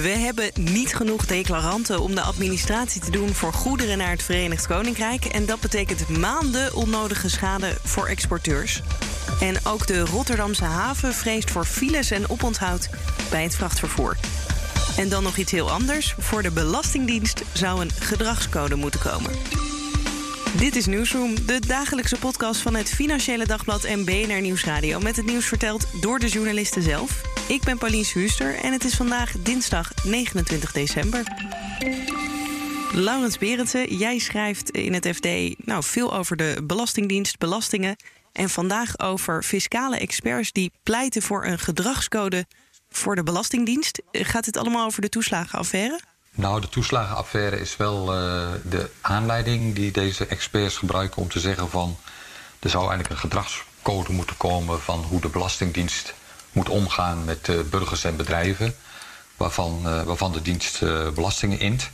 We hebben niet genoeg declaranten om de administratie te doen voor goederen naar het Verenigd Koninkrijk. En dat betekent maanden onnodige schade voor exporteurs. En ook de Rotterdamse haven vreest voor files en oponthoud bij het vrachtvervoer. En dan nog iets heel anders. Voor de Belastingdienst zou een gedragscode moeten komen. Dit is Nieuwsroom, de dagelijkse podcast van het Financiële Dagblad en BNR Nieuwsradio. Met het nieuws verteld door de journalisten zelf. Ik ben Pauline Huuster en het is vandaag dinsdag 29 december. Laurens Berendsen, jij schrijft in het FD nou, veel over de Belastingdienst, belastingen. En vandaag over fiscale experts die pleiten voor een gedragscode voor de Belastingdienst. Gaat het allemaal over de toeslagenaffaire? Nou, de toeslagenaffaire is wel uh, de aanleiding die deze experts gebruiken om te zeggen van er zou eigenlijk een gedragscode moeten komen van hoe de Belastingdienst moet omgaan met uh, burgers en bedrijven, waarvan, uh, waarvan de dienst belastingen int.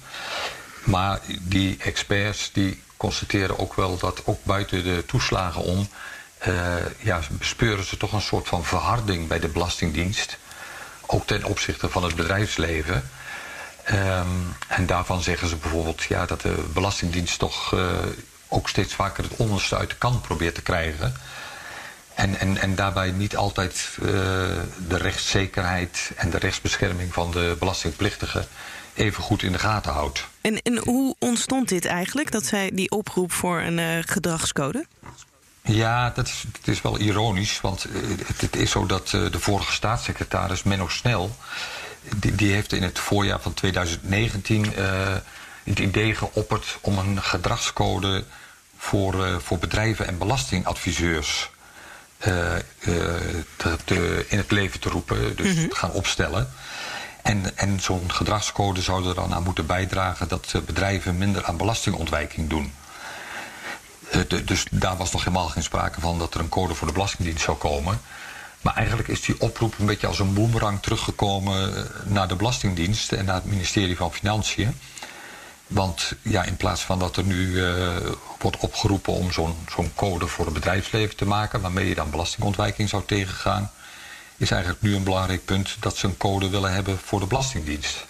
Maar die experts die constateren ook wel dat ook buiten de toeslagen om ja, bespeuren ze toch een soort van verharding bij de Belastingdienst. Ook ten opzichte van het bedrijfsleven. Um, en daarvan zeggen ze bijvoorbeeld ja, dat de Belastingdienst toch ook steeds vaker het onderste uit de kant probeert te krijgen. En, en, en daarbij niet altijd uh, de rechtszekerheid en de rechtsbescherming van de belastingplichtigen even goed in de gaten houdt. En, en hoe ontstond dit eigenlijk, dat zij die oproep voor een uh, gedragscode? Ja, dat is, dat is wel ironisch, want het, het is zo dat de vorige staatssecretaris Menno Snel die, die, heeft in het voorjaar van 2019 uh, het idee geopperd om een gedragscode voor, voor bedrijven en belastingadviseurs te, te, in het leven te roepen, dus mm -hmm. te gaan opstellen. En, en zo'n gedragscode zou er dan aan moeten bijdragen dat bedrijven minder aan belastingontwijking doen. De, dus daar was nog helemaal geen sprake van dat er een code voor de Belastingdienst zou komen. Maar eigenlijk is die oproep een beetje als een boemerang teruggekomen naar de Belastingdienst en naar het ministerie van Financiën. Want ja, in plaats van dat er nu uh, wordt opgeroepen om zo'n zo'n code voor het bedrijfsleven te maken, waarmee je dan belastingontwijking zou tegengaan, is eigenlijk nu een belangrijk punt dat ze een code willen hebben voor de Belastingdienst.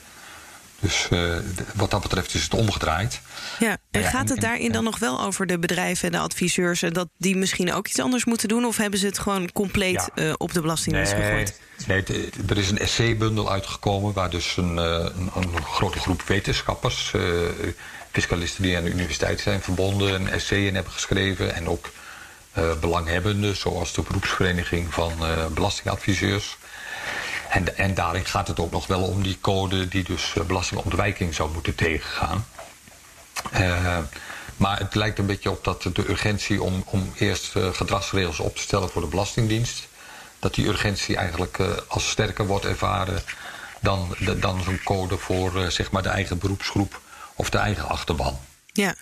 Dus uh, wat dat betreft is het omgedraaid. Ja, en ja, gaat het daarin en, dan nog wel over de bedrijven en de adviseurs... en dat die misschien ook iets anders moeten doen? Of hebben ze het gewoon compleet ja. uh, op de Belastingdienst nee, gegooid? Nee, er is een essay-bundel uitgekomen... waar dus een, uh, een, een, grote groep wetenschappers... fiscalisten die aan de universiteit zijn verbonden... een essay in hebben geschreven en ook belanghebbenden... zoals de beroepsvereniging van belastingadviseurs... En, en daarin gaat het ook nog wel om die code die dus belastingontwijking zou moeten tegengaan. Uh, maar het lijkt een beetje op dat de urgentie om, om eerst uh, gedragsregels op te stellen voor de Belastingdienst, dat die urgentie eigenlijk uh, als sterker wordt ervaren dan, dan zo'n code voor zeg maar de eigen beroepsgroep of de eigen achterban. Ja,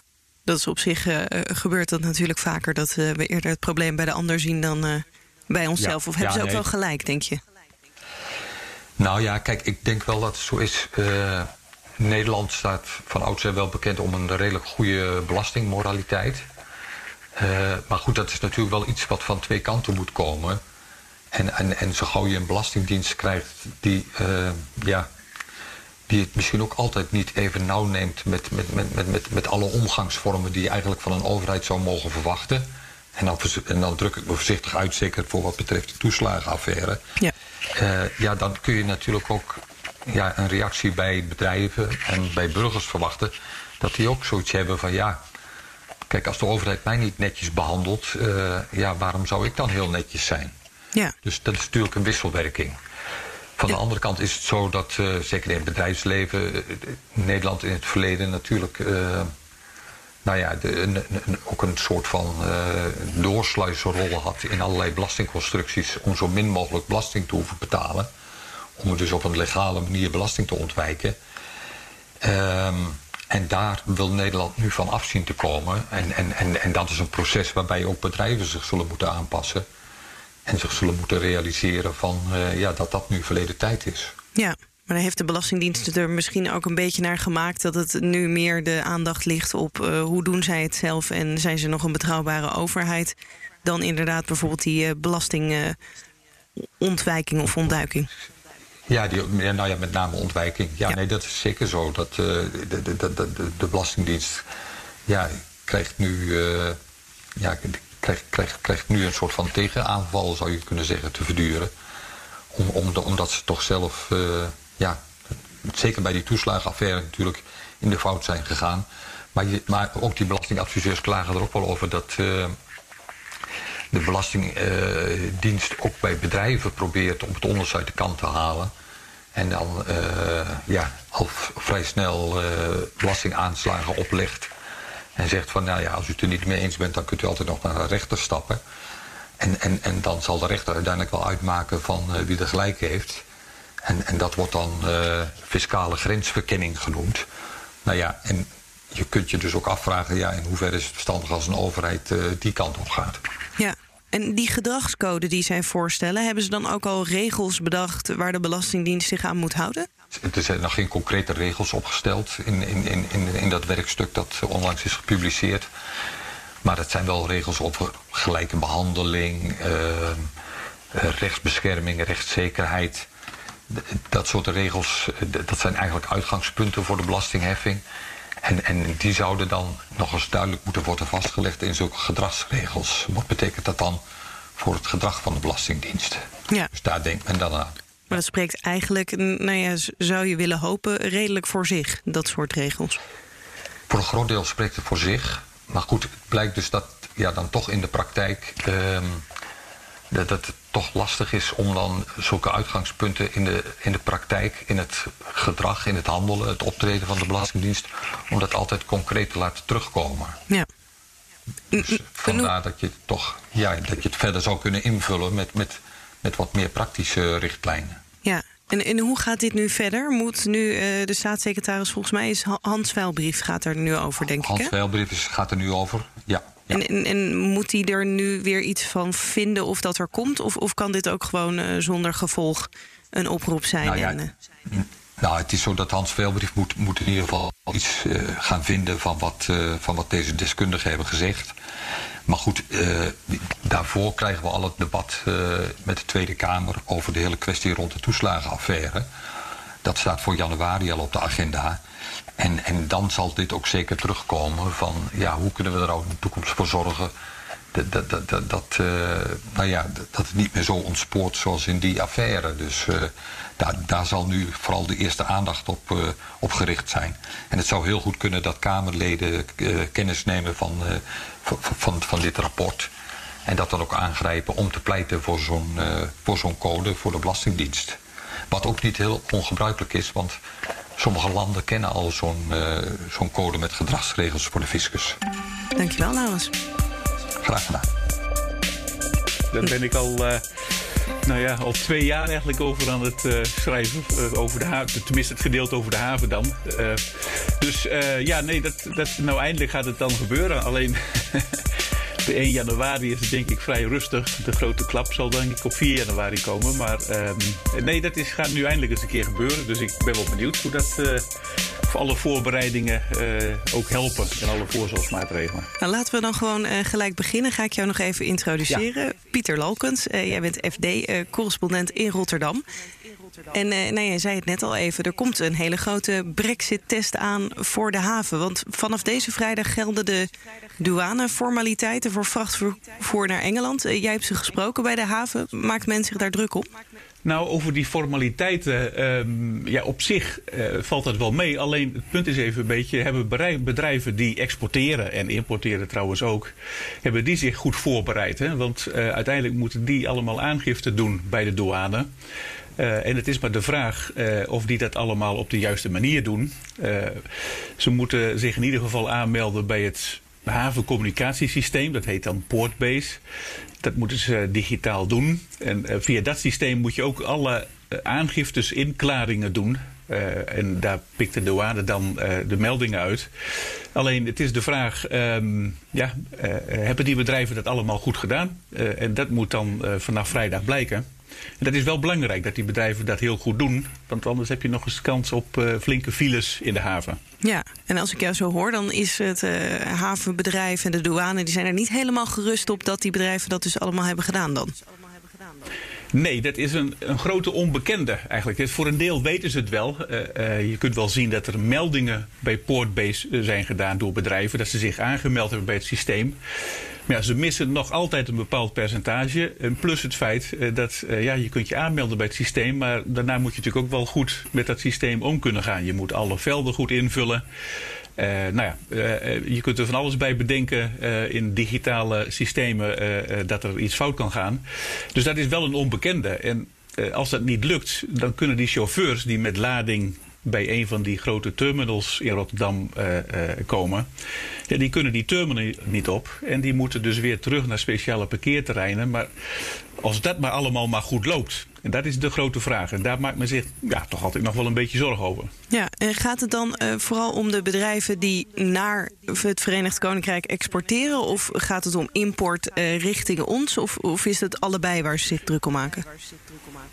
dat is op zich gebeurt dat natuurlijk vaker dat we eerder het probleem bij de ander zien dan bij onszelf. Ja, of hebben ja, ze ook nee. wel gelijk, denk je? Nou ja, kijk, ik denk wel dat het zo is. Uh, Nederland staat van oudsher wel bekend om een redelijk goede belastingmoraliteit. Uh, maar goed, dat is natuurlijk wel iets wat van twee kanten moet komen. En, en, en zo gauw je een belastingdienst krijgt die, uh, ja, die het misschien ook altijd niet even nauw neemt met, met, met, met, met, met alle omgangsvormen die je eigenlijk van een overheid zou mogen verwachten. En dan, en dan druk ik me voorzichtig uit, zeker voor wat betreft de toeslagenaffaire. Ja. Uh, ja, dan kun je natuurlijk ook ja, een reactie bij bedrijven en bij burgers verwachten. Dat die ook zoiets hebben van ja, kijk, als de overheid mij niet netjes behandelt, uh, ja, waarom zou ik dan heel netjes zijn? Ja. Dus dat is natuurlijk een wisselwerking. Van ja. de andere kant is het zo dat, uh, zeker in het bedrijfsleven, uh, Nederland in het verleden natuurlijk nou ja, de, een, een, ook een soort van uh, doorsluizenrol had in allerlei belastingconstructies om zo min mogelijk belasting te hoeven betalen. Om dus op een legale manier belasting te ontwijken. Um, En daar wil Nederland nu van afzien te komen. En, en, en, en dat is een proces waarbij ook bedrijven zich zullen moeten aanpassen. En zich zullen moeten realiseren van, uh, ja, dat dat nu verleden tijd is. Ja, maar dan heeft de Belastingdienst er misschien ook een beetje naar gemaakt dat het nu meer de aandacht ligt op uh, hoe doen zij het zelf en zijn ze nog een betrouwbare overheid dan inderdaad bijvoorbeeld die uh, belastingontwijking of ontduiking. Ja, die, nou ja, met name ontwijking. Ja, ja. nee, dat is zeker zo. Dat, uh, de, de, de, de, de Belastingdienst ja, krijgt nu, ja, krijgt, krijgt, krijgt nu een soort van tegenaanval, zou je kunnen zeggen, te verduren. Om, om omdat ze toch zelf, ja, zeker bij die toeslagenaffaire natuurlijk, in de fout zijn gegaan. Maar, je, maar ook die belastingadviseurs klagen er ook wel over dat de Belastingdienst ook bij bedrijven probeert om het onderste uit de kant te halen. En dan uh, ja, al vrij snel uh, belastingaanslagen oplegt. En zegt van, nou ja, als u het er niet mee eens bent, dan kunt u altijd nog naar de rechter stappen. En, en, en dan zal de rechter uiteindelijk wel uitmaken van wie er gelijk heeft. En, en dat wordt dan fiscale grensverkenning genoemd. Nou ja, en je kunt je dus ook afvragen, ja, in hoeverre is het verstandig als een overheid die kant op gaat. Ja, en die gedragscode die zij voorstellen, hebben ze dan ook al regels bedacht waar de Belastingdienst zich aan moet houden? Er zijn nog geen concrete regels opgesteld in, in, in, in, in dat werkstuk dat onlangs is gepubliceerd. Maar het zijn wel regels over gelijke behandeling, uh, rechtsbescherming, rechtszekerheid. Dat soort regels, dat zijn eigenlijk uitgangspunten voor de belastingheffing. En, en die zouden dan nog eens duidelijk moeten worden vastgelegd in zulke gedragsregels. Wat betekent dat dan voor het gedrag van de Belastingdienst? Ja. Dus daar denkt men dan aan. Maar dat spreekt eigenlijk, nou ja, zou je willen hopen, redelijk voor zich, dat soort regels? Voor een groot deel spreekt het voor zich. Maar goed, het blijkt dus dat ja, dan toch in de praktijk uh, dat het toch lastig is om dan zulke uitgangspunten in de, in de praktijk, in het gedrag, in het handelen, het optreden van de Belastingdienst, om dat altijd concreet te laten terugkomen. Ja. Dus vandaar dat je, toch, ja, dat je het verder zou kunnen invullen met, met, met wat meer praktische richtlijnen. Ja, en, en hoe gaat dit nu verder? Moet nu uh, de staatssecretaris, volgens mij is Hans Veilbrief gaat er nu over, denk Hans ik. Hans Veilbrief gaat er nu over, ja. Ja. En, en, en, moet hij er nu weer iets van vinden of dat er komt? Of, of kan dit ook gewoon uh, zonder gevolg een oproep zijn? Nou, ja, en, uh... nou, het is zo dat Hans Veilbrief moet, moet in ieder geval iets uh, gaan vinden van wat, van wat deze deskundigen hebben gezegd. Maar goed, daarvoor krijgen we al het debat met de Tweede Kamer over de hele kwestie rond de toeslagenaffaire. Dat staat voor januari al op de agenda. En, en dan zal dit ook zeker terugkomen van ja, hoe kunnen we er ook in de toekomst voor zorgen dat, dat, dat, dat, uh, nou ja, dat het niet meer zo ontspoort zoals in die affaire. Dus uh, daar, daar zal nu vooral de eerste aandacht op, uh, op gericht zijn. En het zou heel goed kunnen dat Kamerleden kennis nemen van, van, van, van dit rapport. En dat dan ook aangrijpen om te pleiten voor zo'n voor zo'n code voor de Belastingdienst. Wat ook niet heel ongebruikelijk is, want sommige landen kennen al zo'n uh, zo'n code met gedragsregels voor de fiscus. Dankjewel, Laurens. Graag gedaan. Daar ben ik al, uh, nou ja, al twee jaar eigenlijk over aan het uh, schrijven. over de haven, tenminste het gedeelte over de haven dan. dus ja, nee, dat, dat, nou eindelijk gaat het dan gebeuren. Alleen de 1 januari is het denk ik vrij rustig. De grote klap zal denk ik op 4 januari komen. Maar um, nee, dat is, gaat nu eindelijk eens een keer gebeuren. Dus ik ben wel benieuwd hoe dat voor alle voorbereidingen uh, ook helpen. En alle voorzorgsmaatregelen. Nou, laten we dan gewoon uh, gelijk beginnen. Ga ik jou nog even introduceren. Ja. Pieter Lalkens, jij bent FD-correspondent in Rotterdam. En uh, nou, jij zei het net al even, er komt een hele grote brexit-test aan voor de haven. Want vanaf deze vrijdag gelden de douaneformaliteiten voor vrachtvervoer naar Engeland. Uh, jij hebt ze gesproken bij de haven. Maakt men zich daar druk op? Nou, over die formaliteiten, um, ja, op zich uh, valt dat wel mee. Alleen het punt is even een beetje, hebben bedrijven die exporteren en importeren trouwens ook, hebben die zich goed voorbereid? Hè? Want uh, uiteindelijk moeten die allemaal aangifte doen bij de douane. Uh, en het is maar de vraag of die dat allemaal op de juiste manier doen. Ze moeten zich in ieder geval aanmelden bij het havencommunicatiesysteem. Dat heet dan Portbase. Dat moeten ze digitaal doen. En via dat systeem moet je ook alle aangiftes, inklaringen doen en daar pikt de douane dan de meldingen uit. Alleen het is de vraag, ehm, ja, hebben die bedrijven dat allemaal goed gedaan? en dat moet dan vanaf vrijdag blijken. En dat is wel belangrijk dat die bedrijven dat heel goed doen. Want anders heb je nog eens kans op uh, flinke files in de haven. Ja, en als ik jou zo hoor, dan is het uh, havenbedrijf en de douane... die zijn er niet helemaal gerust op dat die bedrijven dat dus allemaal hebben gedaan dan. Nee, dat is een, een grote onbekende eigenlijk. Voor een deel weten ze het wel. Uh, je kunt wel zien dat er meldingen bij Portbase zijn gedaan door bedrijven. Dat ze zich aangemeld hebben bij het systeem. Maar ja, ze missen nog altijd een bepaald percentage. En plus het feit uh, dat ja, je kunt je aanmelden bij het systeem. Maar daarna moet je natuurlijk ook wel goed met dat systeem om kunnen gaan. Je moet alle velden goed invullen. Uh, nou ja, je kunt er van alles bij bedenken in digitale systemen dat er iets fout kan gaan. Dus dat is wel een onbekende. En als dat niet lukt, dan kunnen die chauffeurs die met lading bij een van die grote terminals in Rotterdam komen, ja, die kunnen die terminal niet op. En die moeten dus weer terug naar speciale parkeerterreinen. Maar als dat maar allemaal maar goed loopt. En dat is de grote vraag. En daar maakt men zich ja, toch altijd nog wel een beetje zorgen over. Ja, en gaat het dan uh, vooral om de bedrijven die naar het Verenigd Koninkrijk exporteren? Of gaat het om import uh, richting ons? Of, of is het allebei waar ze zich druk om maken?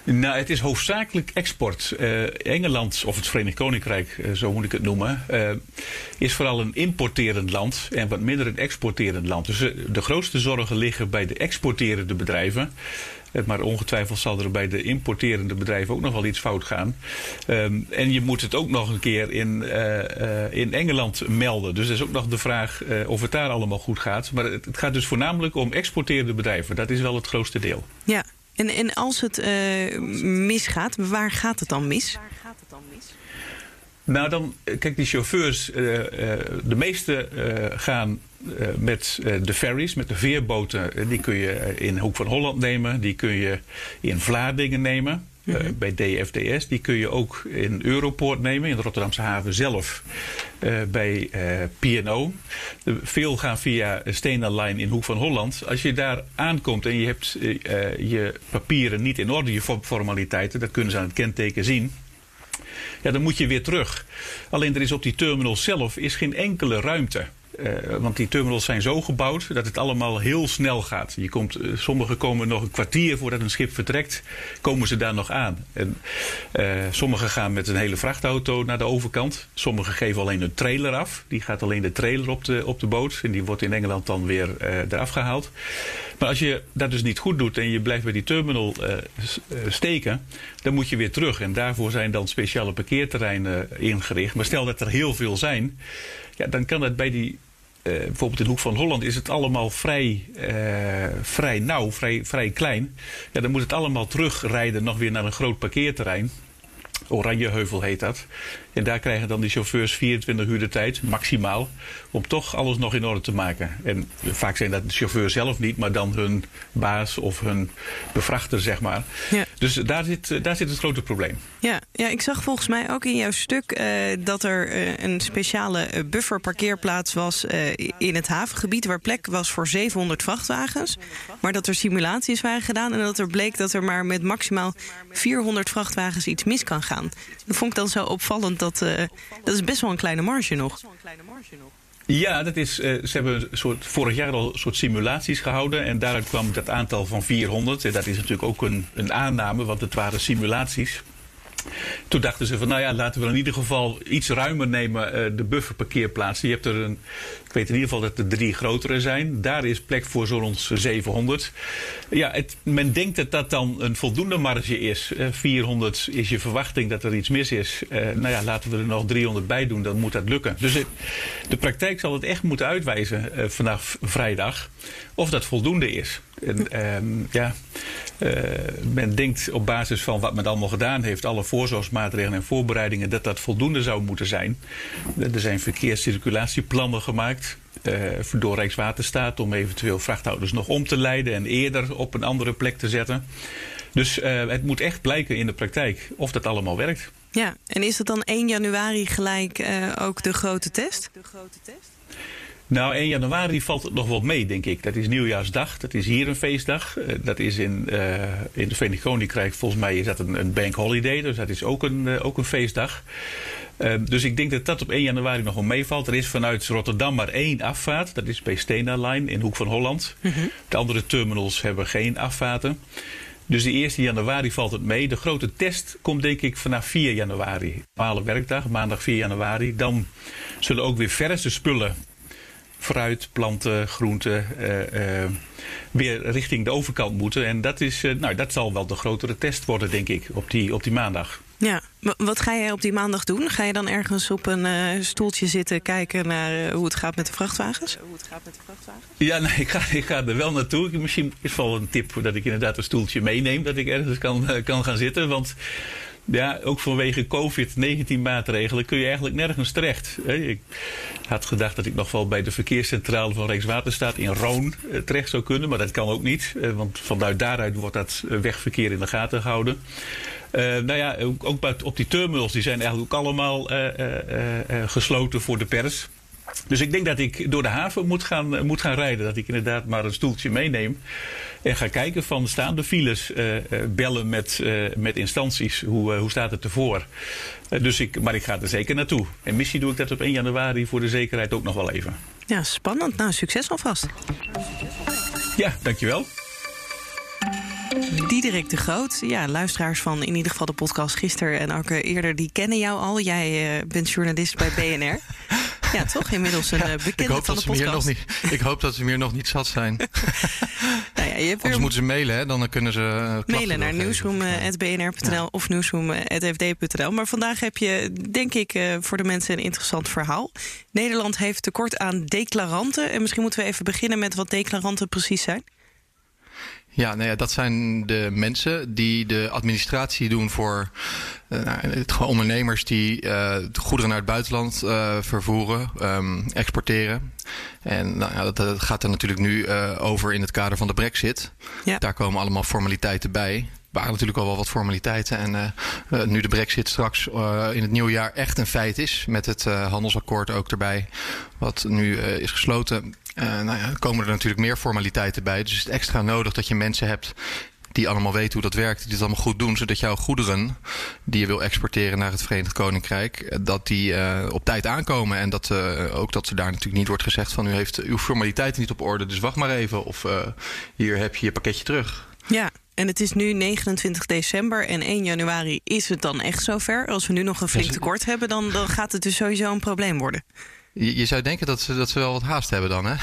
Nou, het is hoofdzakelijk export. Uh, Engeland, of het Verenigd Koninkrijk, zo moet ik het noemen, is vooral een importerend land en wat minder een exporterend land. Dus de grootste zorgen liggen bij de exporterende bedrijven. Maar ongetwijfeld zal er bij de importerende bedrijven ook nog wel iets fout gaan. Um, en je moet het ook nog een keer in, uh, uh, in Engeland melden. Dus er is ook nog de vraag of het daar allemaal goed gaat. Maar het, het, gaat dus voornamelijk om exporterende bedrijven. Dat is wel het grootste deel. Ja, en, en als het misgaat, waar gaat het dan mis? Waar gaat het dan mis? Nou, dan, kijk, die chauffeurs, de meeste gaan uh, met uh, de ferries, met de veerboten. die kun je in Hoek van Holland nemen. Die kun je in Vlaardingen nemen. -hmm. bij DFDS. Die kun je ook in Europoort nemen, in de Rotterdamse haven zelf. bij P&O. Veel gaan via Stena Line in Hoek van Holland. Als je daar aankomt en je hebt je papieren niet in orde, je formaliteiten, dat kunnen ze aan het kenteken zien. Ja, dan moet je weer terug. Alleen er is op die terminal zelf is geen enkele ruimte. Uh, want die terminals zijn zo gebouwd dat het allemaal heel snel gaat. Je komt, uh, sommige komen nog een kwartier voordat een schip vertrekt, komen ze daar nog aan. En, uh, sommige gaan met een hele vrachtauto naar de overkant. Sommige geven alleen een trailer af. Die gaat alleen de trailer op de, op de boot. En die wordt in Engeland dan weer eraf gehaald. Maar als je dat dus niet goed doet en je blijft bij die terminal steken, dan moet je weer terug. En daarvoor zijn dan speciale parkeerterreinen ingericht. Maar stel dat er heel veel zijn ja, dan kan het bij die. Uh, bijvoorbeeld in de Hoek van Holland is het allemaal vrij, uh, vrij nauw, vrij, vrij klein. Ja, dan moet het allemaal terugrijden nog weer naar een groot parkeerterrein. Oranjeheuvel heet dat. En daar krijgen dan die chauffeurs 24 uur de tijd, maximaal, om toch alles nog in orde te maken. En vaak zijn dat de chauffeur zelf niet, maar dan hun baas of hun bevrachter, zeg maar. Ja. Dus daar zit, daar zit het grote probleem. Ja, ja, ik zag volgens mij ook in jouw stuk uh, dat er uh, een speciale bufferparkeerplaats was uh, in het havengebied, waar plek was voor 700 vrachtwagens. Maar dat er simulaties waren gedaan en dat er bleek dat er maar met maximaal 400 vrachtwagens iets mis kan gaan. Dat vond ik dan zo opvallend dat, uh, dat is best wel een kleine marge nog. Ja, dat is, uh, ze hebben soort, vorig jaar al een soort simulaties gehouden. En daaruit kwam dat aantal van 400. En dat is natuurlijk ook een, een aanname, want het waren simulaties. Toen dachten ze van, nou ja, laten we in ieder geval iets ruimer nemen, uh, de bufferparkeerplaatsen. Je hebt er een, ik weet in ieder geval dat er drie grotere zijn. Daar is plek voor zo'n 700. Ja, het, men denkt dat dat dan een voldoende marge is. Uh, 400 is je verwachting dat er iets mis is. Uh, nou ja, laten we er nog 300 bij doen, dan moet dat lukken. Dus de praktijk zal het echt moeten uitwijzen vanaf vrijdag of dat voldoende is. En, um, ja, uh, men denkt op basis van wat men allemaal gedaan heeft, alle voorzorgsmaatregelen en voorbereidingen, dat dat voldoende zou moeten zijn. Er zijn verkeerscirculatieplannen gemaakt. Uh, door Rijkswaterstaat om eventueel vrachthouders nog om te leiden en eerder op een andere plek te zetten. Dus uh, het moet echt blijken in de praktijk of dat allemaal werkt. Ja, en is het dan 1 januari gelijk uh, ook de grote test? De grote test? Nou, 1 januari valt het nog wel mee, denk ik. Dat is nieuwjaarsdag. Dat is hier een feestdag. Eh, dat is in, uh, in het Verenigd Koninkrijk, volgens mij is dat een, een bank holiday. Dus dat is ook een, uh, ook een feestdag. dus ik denk dat dat op 1 januari nog wel meevalt. Er is vanuit Rotterdam maar één afvaart. Dat is bij Stena Line in Hoek van Holland. Mm -hmm. De andere terminals hebben geen afvaarten. Dus de 1 januari valt het mee. De grote test komt denk ik vanaf 4 januari. Normale werkdag, maandag 4 januari. Dan zullen ook weer verse spullen fruit, planten, groenten uh, uh, weer richting de overkant moeten. En dat, is, uh, nou, dat zal wel de grotere test worden, denk ik, op die, op die maandag. Ja, wat ga jij op die maandag doen? Ga je dan ergens op een stoeltje zitten kijken naar hoe het gaat met de vrachtwagens? Hoe het gaat met de vrachtwagens? Ja, nee, ik ga, ik ga er wel naartoe. Misschien is wel een tip dat ik inderdaad een stoeltje meeneem, dat ik ergens kan, kan gaan zitten. Want ja, ook vanwege COVID-19 maatregelen kun je eigenlijk nergens terecht. Ik had gedacht dat ik nog wel bij de verkeerscentrale van Rijkswaterstaat in Roon eh, terecht zou kunnen, maar dat kan ook niet. Eh, want vanuit daaruit wordt dat eh, wegverkeer in de gaten gehouden. Nou ja, ook, op die terminals, die zijn eigenlijk ook allemaal gesloten voor de pers. Dus ik denk dat ik door de haven moet gaan, moet gaan rijden. Dat ik inderdaad maar een stoeltje meeneem. En ga kijken van staan de files, uh, bellen met, uh, met instanties. Hoe, hoe staat het ervoor? dus ik, maar ik ga er zeker naartoe. En missie doe ik dat op 1 januari voor de zekerheid ook nog wel even. Ja, spannend. Nou, succes alvast. Ja, dankjewel. Diederik de Groot, ja, luisteraars van in ieder geval de podcast gisteren en ook eerder, die kennen jou al. Jij uh, bent journalist bij BNR. Ja, toch? Inmiddels een ja, bekende ik hoop van dat de podcast. Ze hier nog niet, ik hoop dat ze hier nog niet zat zijn. ja, je hebt Anders moeten ze mailen, hè? dan kunnen ze Mailen naar nieuwsroom.bnr.nl ja. of nieuwsroom.fd.nl. Maar vandaag heb je, denk ik, voor de mensen een interessant verhaal. Nederland heeft tekort aan declaranten. En misschien moeten we even beginnen met wat declaranten precies zijn. Ja, nou ja, dat zijn de mensen die de administratie doen voor uh, nou, ondernemers die uh, goederen naar het buitenland uh, vervoeren, um, exporteren. En nou, ja, dat, dat, gaat er natuurlijk nu over in het kader van de brexit. Ja. Daar komen allemaal formaliteiten bij waren natuurlijk al wel wat formaliteiten. En uh, uh, nu de brexit straks uh, in het nieuwe jaar echt een feit is... met het handelsakkoord ook erbij, wat nu is gesloten... nou ja, komen er natuurlijk meer formaliteiten bij. Dus is extra nodig dat je mensen hebt die allemaal weten hoe dat werkt, die het allemaal goed doen, zodat jouw goederen die je wil exporteren naar het Verenigd Koninkrijk, dat die op tijd aankomen. En dat uh, ook dat er daar natuurlijk niet wordt gezegd van u heeft uw formaliteiten niet op orde, dus wacht maar even. Of hier heb je je pakketje terug. Ja, en het is nu 29 december en 1 januari is het dan echt zover. Als we nu nog een flink tekort hebben, dan, dan gaat het dus sowieso een probleem worden. Je, je, zou denken dat ze, dat ze wel wat haast hebben dan, hè?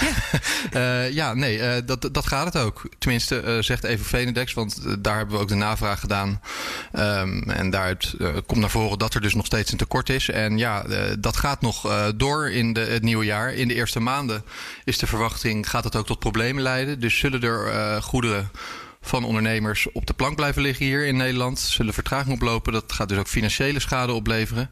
Ja, uh, ja nee, uh, dat, dat gaat het ook. Tenminste, uh, zegt even Venedex, want daar hebben we ook de navraag gedaan. Um, en daaruit komt naar voren dat er dus nog steeds een tekort is. En ja, dat gaat nog door in de, het nieuwe jaar. In de eerste maanden is de verwachting, gaat het ook tot problemen leiden. Dus zullen er goederen van ondernemers op de plank blijven liggen hier in Nederland. Zullen vertraging oplopen. Dat gaat dus ook financiële schade opleveren.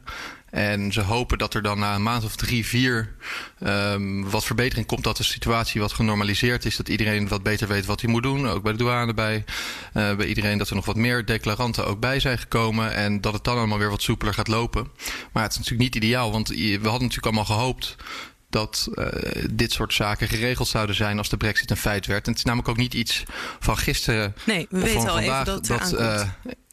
En ze hopen dat er dan na een maand of drie, vier um, wat verbetering komt. Dat de situatie wat genormaliseerd is. Dat iedereen wat beter weet wat hij moet doen. Ook bij de douane bij. Uh, bij iedereen dat er nog wat meer declaranten ook bij zijn gekomen. En dat het dan allemaal weer wat soepeler gaat lopen. Maar het is natuurlijk niet ideaal. Want we hadden natuurlijk allemaal gehoopt dat uh, dit soort zaken geregeld zouden zijn als de brexit een feit werd. En het is namelijk ook niet iets van gisteren nee, we of weten van al vandaag. Even dat, dat uh,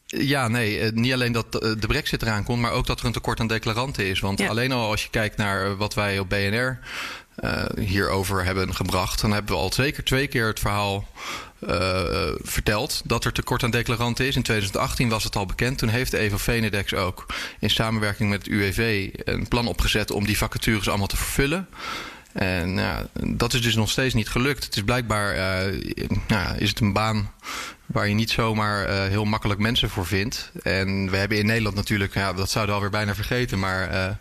ja, nee, niet alleen dat de brexit eraan komt, maar ook dat er een tekort aan declaranten is. Want ja. alleen al als je kijkt naar wat wij op BNR hierover hebben gebracht, dan hebben we al zeker twee keer het verhaal uh, verteld dat er tekort aan declaranten is. In 2018 was het al bekend. Toen heeft Evo Venedex ook in samenwerking met het UWV een plan opgezet om die vacatures allemaal te vervullen. En ja, dat is dus nog steeds niet gelukt. Het is blijkbaar uh, ja, is het een baan waar je niet zomaar heel makkelijk mensen voor vindt. En we hebben in Nederland natuurlijk, ja, dat zouden we alweer bijna vergeten, maar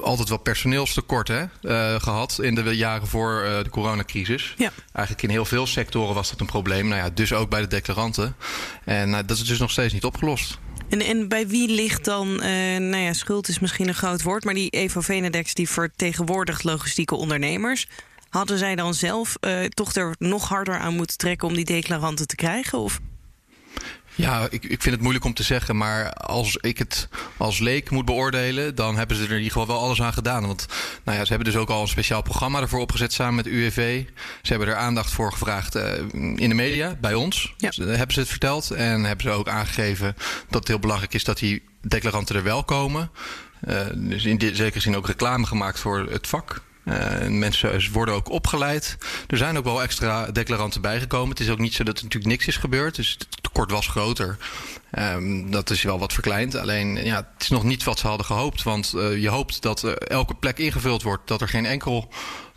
altijd wel personeelstekort hè, uh, gehad in de jaren voor uh, de coronacrisis. Ja. Eigenlijk in heel veel sectoren was dat een probleem. Nou ja, dus ook bij de declaranten. En dat is dus nog steeds niet opgelost. En, en bij wie ligt dan, uh, nou ja, schuld is misschien een groot woord, maar die Evo Venedex die vertegenwoordigt logistieke ondernemers. Hadden zij dan zelf toch er nog harder aan moeten trekken om die declaranten te krijgen? Of? Ja, ik, ik vind het moeilijk om te zeggen. Maar als ik het als leek moet beoordelen, dan hebben ze er in ieder geval wel alles aan gedaan. Want nou ja, ze hebben dus ook al een speciaal programma ervoor opgezet samen met UWV. Ze hebben er aandacht voor gevraagd uh, in de media, bij ons. Ja. Dus, hebben ze het verteld. En hebben ze ook aangegeven dat het heel belangrijk is dat die declaranten er wel komen. Uh, dus in zekere zin ook reclame gemaakt voor het vak. Uh, mensen worden ook opgeleid. Er zijn ook wel extra declaranten bijgekomen. Het is ook niet zo dat er natuurlijk niks is gebeurd. Dus het tekort was groter. Um, dat is wel wat verkleind. Alleen ja, het is nog niet wat ze hadden gehoopt. Want uh, je hoopt dat elke plek ingevuld wordt. Dat er geen enkel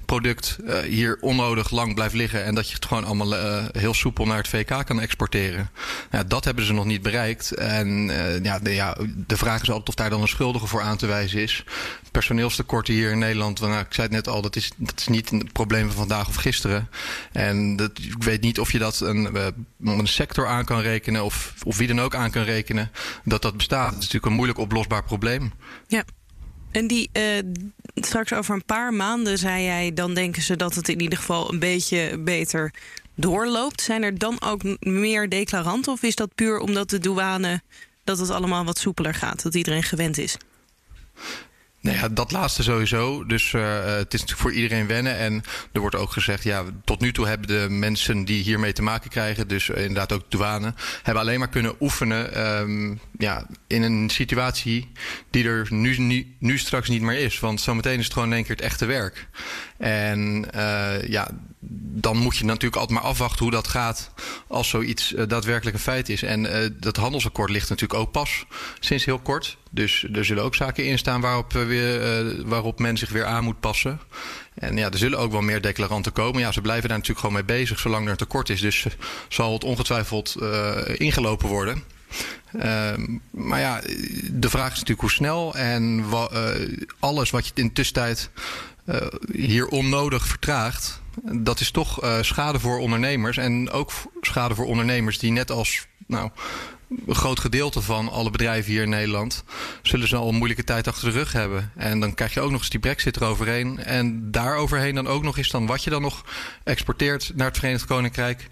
product uh, hier onnodig lang blijft liggen. En dat je het gewoon allemaal uh, heel soepel naar het VK kan exporteren. Dat hebben ze nog niet bereikt. En uh, ja, de, ja, de vraag is altijd of daar dan een schuldige voor aan te wijzen is. Personeelstekorten hier in Nederland, nou, ik zei het net al, dat is, dat is niet een probleem van vandaag of gisteren. En dat, ik weet niet of je dat een, een sector aan kan rekenen of, of wie dan ook aan kan rekenen dat dat bestaat. Het is natuurlijk een moeilijk oplosbaar probleem. Ja. En die, uh, straks over een paar maanden zei jij, dan denken ze dat het in ieder geval een beetje beter doorloopt. Zijn er dan ook meer declaranten of is dat puur omdat de douane dat het allemaal wat soepeler gaat, dat iedereen gewend is? Nou ja, dat laatste sowieso. Dus uh, het is natuurlijk voor iedereen wennen. En er wordt ook gezegd, ja, tot nu toe hebben de mensen die hiermee te maken krijgen, dus inderdaad ook douane, hebben alleen maar kunnen oefenen um, ja, in een situatie die er nu, nu, nu straks niet meer is. Want zometeen is het gewoon in één keer het echte werk. En uh, ja, dan moet je natuurlijk altijd maar afwachten hoe dat gaat als zoiets uh, daadwerkelijk een feit is. En uh, dat handelsakkoord ligt natuurlijk ook pas sinds heel kort. Dus er zullen ook zaken in staan waarop, uh, waarop men zich weer aan moet passen. En ja, er zullen ook wel meer declaranten komen. Ja, ze blijven daar natuurlijk gewoon mee bezig zolang er een tekort is. Dus zal het ongetwijfeld ingelopen worden. Uh, maar ja, de vraag is natuurlijk hoe snel en alles wat je in de tussentijd hier onnodig vertraagt, dat is toch uh, schade voor ondernemers. En ook schade voor ondernemers die net als nou, een groot gedeelte van alle bedrijven hier in Nederland zullen ze al een moeilijke tijd achter de rug hebben. En dan krijg je ook nog eens die brexit eroverheen. En daaroverheen dan ook nog eens dan wat je dan nog exporteert naar het Verenigd Koninkrijk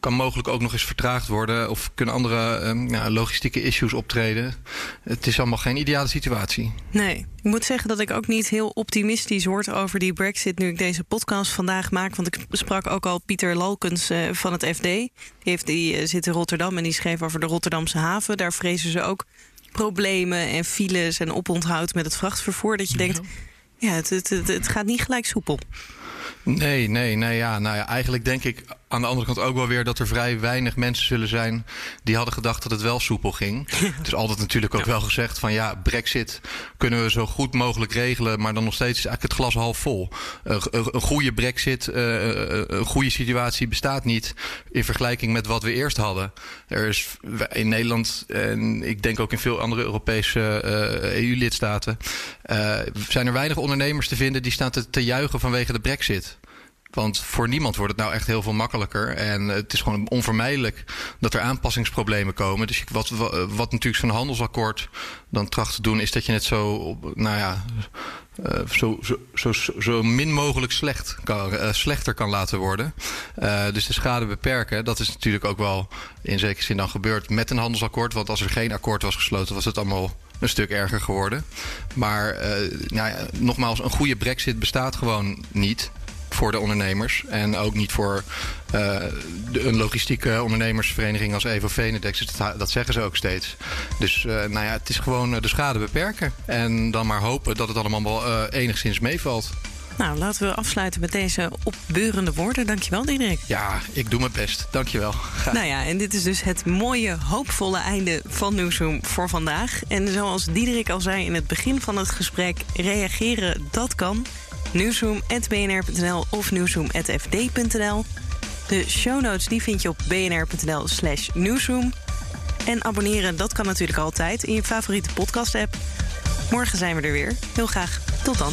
kan mogelijk ook nog eens vertraagd worden of kunnen andere um, ja, logistieke issues optreden. Het is allemaal geen ideale situatie. Nee, ik moet zeggen dat ik ook niet heel optimistisch word over die Brexit nu ik deze podcast vandaag maak. Want ik sprak ook al Pieter Lalkens uh, van het FD. Die, heeft, die uh, zit in Rotterdam en die schreef over de Rotterdamse haven. Daar vrezen ze ook problemen en files en oponthoud met het vrachtvervoer. Dat je denkt, ja, het, het, het, het gaat niet gelijk soepel. Nee, nee, nee. Ja, nou ja, eigenlijk denk ik aan de andere kant ook wel weer dat er vrij weinig mensen zullen zijn die hadden gedacht dat het wel soepel ging. Het is altijd natuurlijk ook ja. wel gezegd van ja, Brexit kunnen we zo goed mogelijk regelen, maar dan nog steeds is eigenlijk het glas half vol. Uh, een goede Brexit, uh, een goede situatie bestaat niet in vergelijking met wat we eerst hadden. Er is in Nederland en ik denk ook in veel andere Europese uh, EU-lidstaten zijn er weinig ondernemers te vinden die staan te, te juichen vanwege de Brexit. Want voor niemand wordt het nou echt heel veel makkelijker. En het is gewoon onvermijdelijk dat er aanpassingsproblemen komen. Dus wat, wat natuurlijk zo'n handelsakkoord dan tracht te doen, is dat je het zo, nou ja, uh, zo, zo, zo, zo min mogelijk slecht kan, uh, slechter kan laten worden. Uh, dus de schade beperken, dat is natuurlijk ook wel in zekere zin dan gebeurd met een handelsakkoord. Want als er geen akkoord was gesloten, was het allemaal een stuk erger geworden. Maar nou ja, nogmaals, een goede brexit bestaat gewoon niet voor de ondernemers. En ook niet voor uh, de, een logistieke ondernemersvereniging als Evo Venedex. Dat, dat zeggen ze ook steeds. Dus uh, nou ja, het is gewoon de schade beperken. En dan maar hopen dat het allemaal wel uh, enigszins meevalt. Nou, laten we afsluiten met deze opbeurende woorden. Dankjewel, Diederik. Ja, ik doe mijn best. Dankjewel. Graag. Nou ja, en dit is dus het mooie, hoopvolle einde van Newsroom voor vandaag. En zoals Diederik al zei in het begin van het gesprek, reageren, dat kan nieuwsroom.bnr.nl of nieuwsroom.fd.nl. De show notes die vind je op bnr.nl slash nieuwsroom. En abonneren, dat kan natuurlijk altijd in je favoriete podcast-app. Morgen zijn we er weer. Heel graag. Tot dan.